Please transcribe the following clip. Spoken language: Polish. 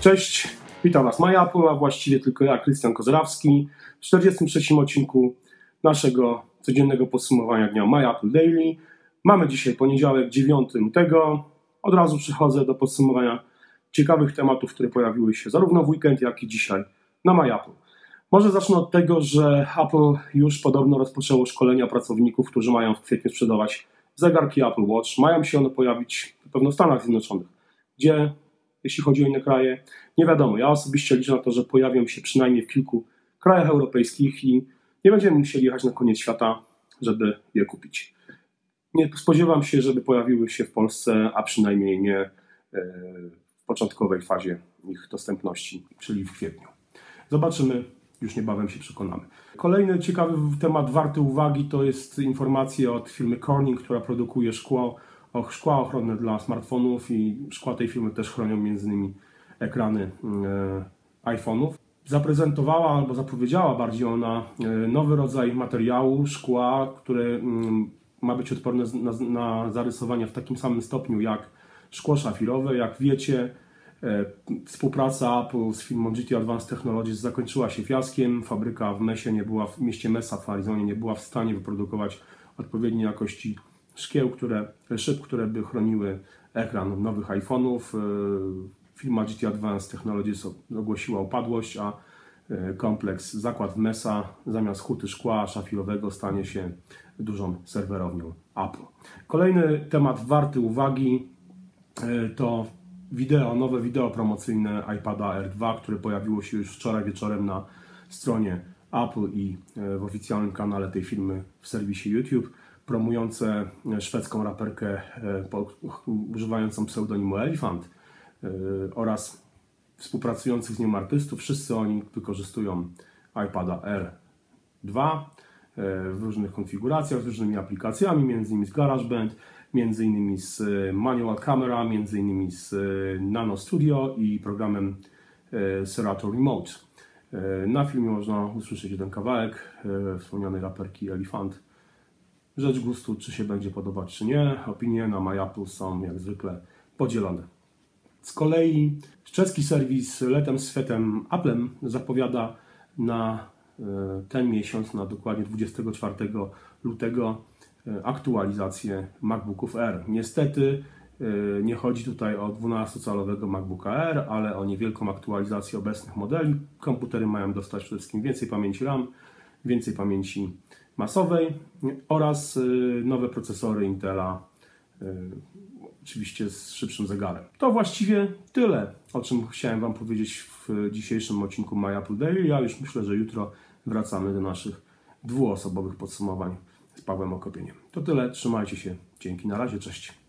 Cześć, witam Was Maja Apple, a właściwie tylko ja, Krystian Kozrawski, w 43. odcinku naszego codziennego podsumowania dnia My Apple Daily. Mamy dzisiaj poniedziałek 9 lutego. Od razu przechodzę do podsumowania ciekawych tematów, które pojawiły się zarówno w weekend, jak i dzisiaj na My Apple. Może zacznę od tego, że Apple już podobno rozpoczęło szkolenia pracowników, którzy mają w kwietniu sprzedawać zegarki Apple Watch. Mają się one pojawić na pewno w Stanach Zjednoczonych, gdzie jeśli chodzi o inne kraje, nie wiadomo. Ja osobiście liczę na to, że pojawią się przynajmniej w kilku krajach europejskich i nie będziemy musieli jechać na koniec świata, żeby je kupić. Nie spodziewam się, żeby pojawiły się w Polsce, a przynajmniej nie e, w początkowej fazie ich dostępności, czyli w kwietniu. Zobaczymy, już niebawem się przekonamy. Kolejny ciekawy temat warty uwagi to jest informacja od firmy Corning, która produkuje szkło, szkła ochronne dla smartfonów i szkła tej firmy też chronią m.in. ekrany e, iPhone'ów. Zaprezentowała albo zapowiedziała bardziej ona e, nowy rodzaj materiału, szkła, które mm, ma być odporne na, na zarysowania w takim samym stopniu jak szkło szafirowe. Jak wiecie, e, współpraca Apple z firmą GT Advanced Technologies zakończyła się fiaskiem. Fabryka w Mesie nie była, w mieście Mesa w Arizonie nie była w stanie wyprodukować odpowiedniej jakości szkieł, które, szyb, które by chroniły ekran nowych iPhone'ów. E, firma GT Advanced Technologies ogłosiła upadłość, a e, kompleks zakład Mesa zamiast huty szkła szafirowego stanie się dużą serwerownią Apple. Kolejny temat warty uwagi e, to wideo, nowe wideo promocyjne iPada R2, które pojawiło się już wczoraj wieczorem na stronie Apple i w oficjalnym kanale tej firmy w serwisie YouTube promujące szwedzką raperkę używającą pseudonimu Elephant oraz współpracujących z nią artystów. Wszyscy oni wykorzystują iPada R2 w różnych konfiguracjach, z różnymi aplikacjami, m.in. z GarageBand, m.in. z Manual Camera, m.in. z Nano Studio i programem Serato Remote. Na filmie można usłyszeć jeden kawałek wspomnianej raperki Elephant Rzecz gustu, czy się będzie podobać, czy nie. Opinie na MyApple są jak zwykle podzielone. Z kolei czeski serwis Letem Svetem Applem zapowiada na e, ten miesiąc, na dokładnie 24 lutego, e, aktualizację MacBooków R. Niestety e, nie chodzi tutaj o 12-calowego MacBooka R, ale o niewielką aktualizację obecnych modeli. Komputery mają dostać przede wszystkim więcej pamięci RAM, więcej pamięci masowej oraz y, nowe procesory Intela, y, oczywiście z szybszym zegarem. To właściwie tyle, o czym chciałem Wam powiedzieć w dzisiejszym odcinku My Apple Daily. Ja już myślę, że jutro wracamy do naszych dwuosobowych podsumowań z Pawłem Okopieniem. To tyle, trzymajcie się, dzięki, na razie, cześć.